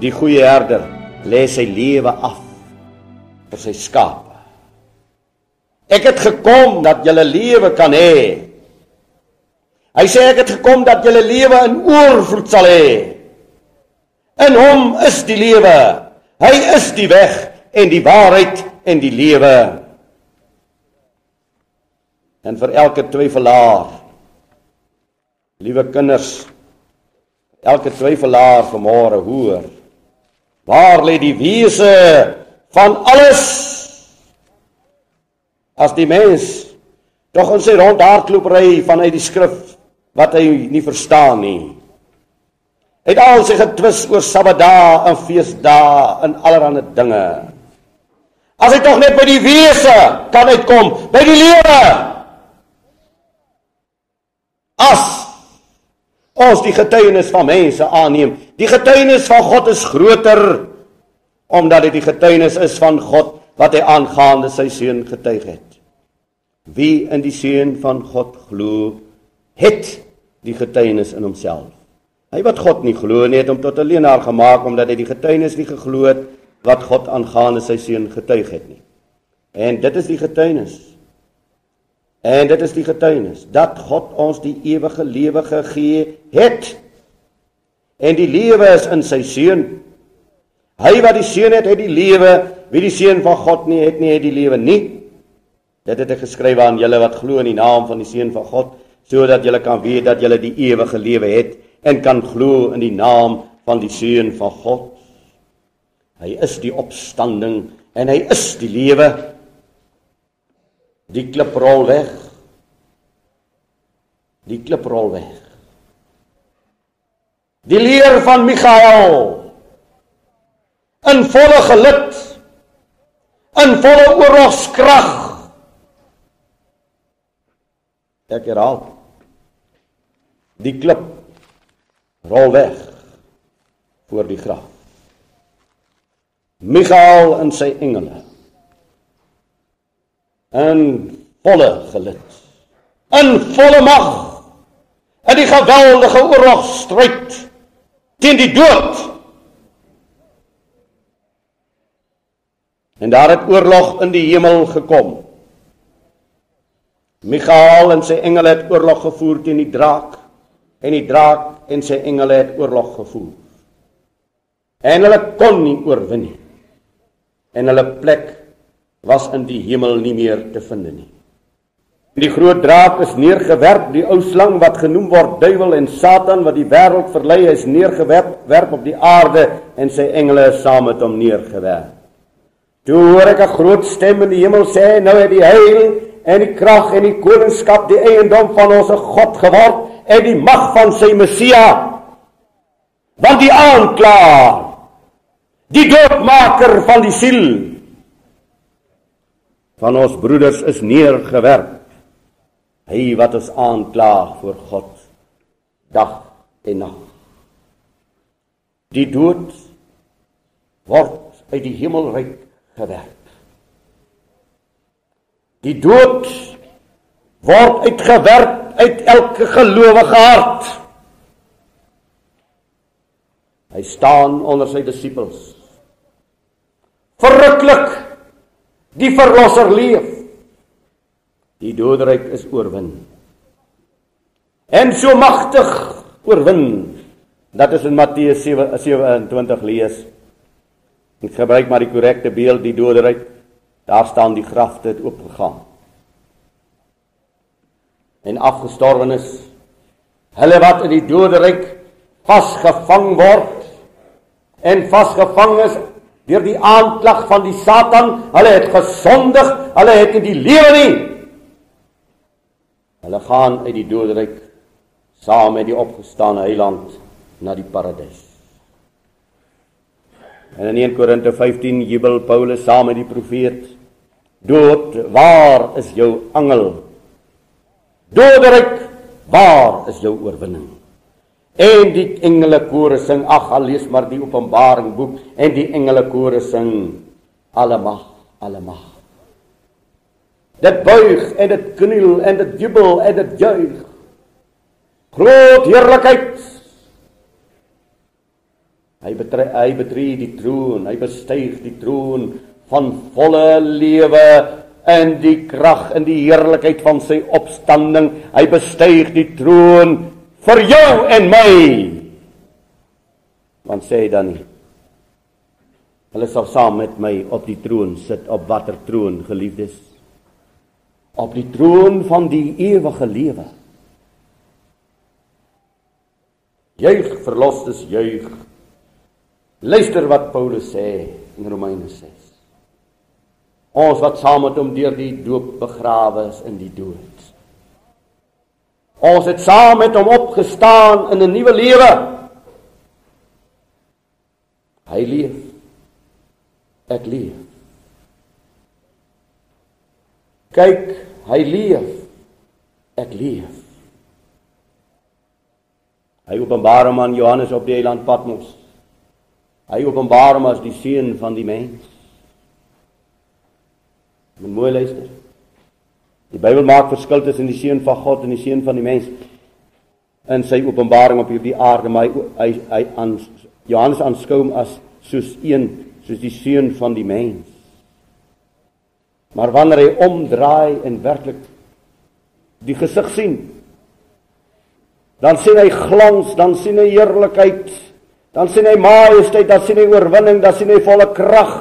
Die goeie herder lê sy lewe af vir sy skape. Ek het gekom dat julle lewe kan hê. Hy sê ek het gekom dat julle lewe in oorvloed sal hê. In hom is die lewe. Hy is die weg en die waarheid en die lewe. En vir elke twyfelaar liewe kinders elke twyfelaar vanmôre hoor waar lê die wese van alles as die mens tog in sy rondhardloopry vanuit die skrif wat hy nie verstaan nie het al sy getwis oor sabbatdae en feesdae en allerlei dinge as hy tog net by die wese kan uitkom by die lewe as ons die getuienis van mense aanneem. Die getuienis van God is groter omdat dit die getuienis is van God wat hy aangaande sy seun getuig het. Wie in die seun van God glo, het die getuienis in homself. Hy wat God nie glo nie, het hom tot 'n leenaar gemaak omdat hy die getuienis nie geglo het wat God aangaande sy seun getuig het nie. En dit is die getuienis En dit is die getuienis dat God ons die ewige lewe gegee het. En die lewe is in sy seun. Hy wat die seun het, het die lewe. Wie die seun van God nie het nie, het die lewe nie. Dit het ek geskryf aan julle wat glo in die naam van die seun van God, sodat julle kan weet dat julle die ewige lewe het en kan glo in die naam van die seun van God. Hy is die opstanding en hy is die lewe Die klip rol weg. Die klip rol weg. Die leer van Michael in volle geluk in volle oorlogskrag. Ek herhaal. Die klip rol weg voor die graf. Michael en sy engele in volle geluk in volle mag in die geweldige oorlogstryd teen die dood en daar het oorlog in die hemel gekom Michael en sy engele het oorlog gevoer teen die draak en die draak en sy engele het oorlog gevoer en hulle kon nie oorwin nie en hulle plek was in die hemel nie meer te vind nie. Die groot draak is neergewerp, die ou slang wat genoem word duiwel en Satan wat die wêreld verlei is neergewerp werp op die aarde en sy engele is saam met hom neergewerp. Toe hoor ek 'n groot stem in die hemel sê, nou het die heil en die krag en die koningskap die eiendom van ons God geword en die mag van sy Messia. Want die aanklaer, die doodmaker van die siel van ons broeders is neergewerp. Hy wat ons aanklaag voor God dag en nag. Die dood word uit die hemelryk gewerp. Die dood word uitgewerp uit elke gelowige hart. Hy staan onder sy disippels. Verruklik Die verlosser leef. Die doodryk is oorwin. En so magtig oorwin. Dat is in Matteus 27 lees. Ek gebruik maar die korrekte beeld die doodryk. Daar staan die grafte het oopgegaan. En afgestorwenes hulle wat in die doodryk vasgevang word en vasgevang is deur die aanklag van die Satan. Hulle het gesondig, hulle het nie die lewe nie. Hulle gaan uit die doodryk saam met die opgestane Heiland na die paradys. En in 1 Korinte 15 jubel Paulus saam met die profeet: Dood, waar is jou angel? Doodryk, waar is jou oorwinning? En die engele kore sing, ag, al lees maar die Openbaring boek en die engele kore sing alle mag, alle mag. Dit buig en dit kniel en dit jubel en dit juig. Groot heerlikheid. Hy betree hy betree die troon, hy bestyg die troon van volle lewe in die krag en die heerlikheid van sy opstanding. Hy bestyg die troon vir jou en my. Want sê hy dan nie Hulle sal saam met my op die troon sit op watter troon geliefdes op die troon van die ewige lewe Juig verlostes juig Luister wat Paulus sê in Romeine 6 Ons wat saam met hom deur die doop begrawe is in die dood. Ons het saam met hom opgestaan in 'n nuwe lewe. Hy leef. Ek leef. Kyk, hy leef. Ek leef. Hy openbaar hom aan Johannes op die eiland Patmos. Hy openbaar hom as die seun van die mens. Moet mooi luister. Die Bybel maak verskil tussen die seun van God en die seun van die mens. In sy openbaring op hierdie aarde, maar hy hy, hy aan Johannes aanskou hom as soos een, soos die seun van die mens. Maar wanneer hy omdraai en werklik die gesig sien, dan sien hy glans, dan sien hy heerlikheid, dan sien hy majesteit, dan sien hy oorwinning, dan sien hy volle krag.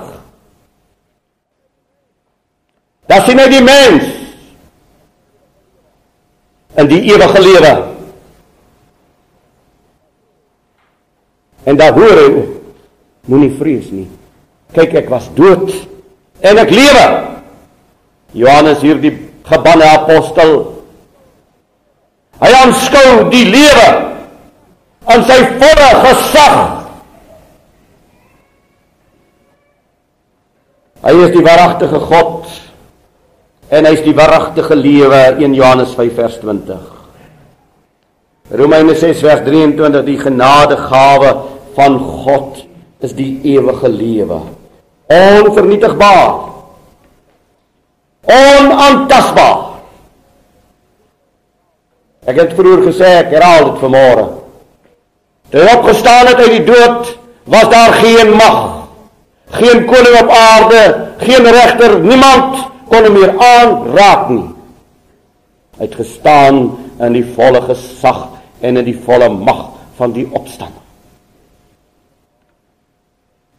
Dan sien hy die mens in die ewige lewe. En daar hoor hy moenie vrees nie. Kyk ek was dood en ek lewe. Johannes hier die gebanne apostel. Hy aanskou die lewe aan sy volle gesag. Hy is die waaragtige God en hy's die waaragtige lewe in Johannes 5 vers 20. Romeine 6 vers 23 die genadegawe van God is die ewige lewe. Onvernietigbaar. Onaantastbaar. Ek het vroeër gesê ek herhaal dit vanmôre. Toe hy opgestaan het uit die dood, was daar geen mag, geen koning op aarde, geen regter, niemand kon hom meer aanraak nie. Hy het gestaan in die volle gesag en in die volle mag van die opstanding.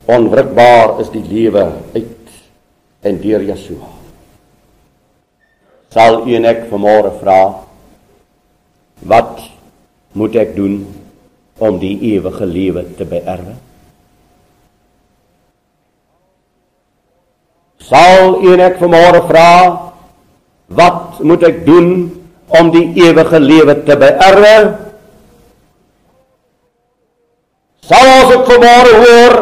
Onwrikbaar is die lewe uit en deur Yeshua. Sal u en ek vanmôre vra wat moet ek doen om die ewige lewe te beerwe? Sal en ek vanmôre vra wat moet ek doen om die ewige lewe te beerwe? Sal ons ook vanmôre hoor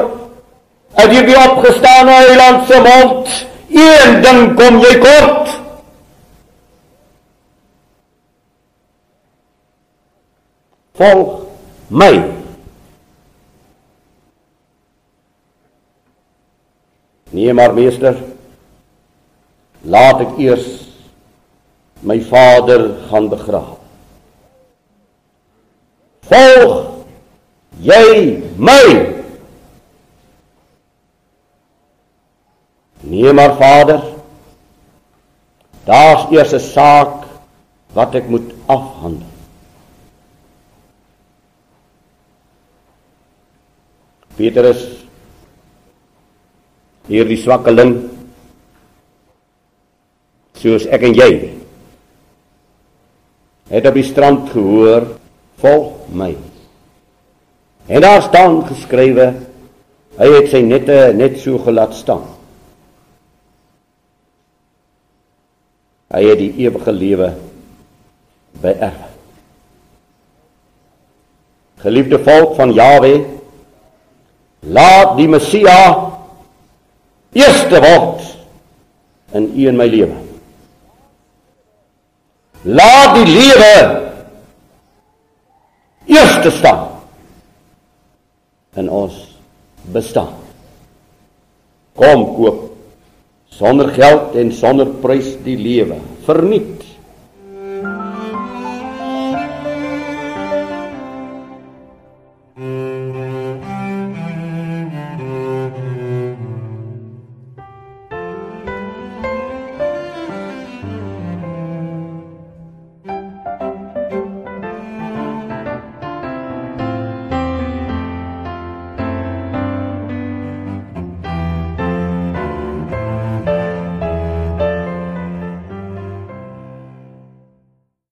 uit hierdie opgestane eiland se mond een ding kom jy kort? Volg my. Nee maar meester laat ek eers my vader gaan begrawe. Volg jy my? Nee maar vader. Daar's eers 'n saak wat ek moet afhandel. Petrus hierdie swakkeling soos ek en jy het op die strand gehoor volg my. En daar staan geskrywe hy het sy nette net so gelaat staan. Hy het die ewige lewe beerf geliefde volk van Jahwe laat die Messia eerste word in u en my lewe. Laat die lewe eerste staan in ons bestaan. Kom koop sonder geld en sonder prys die lewe. Verniet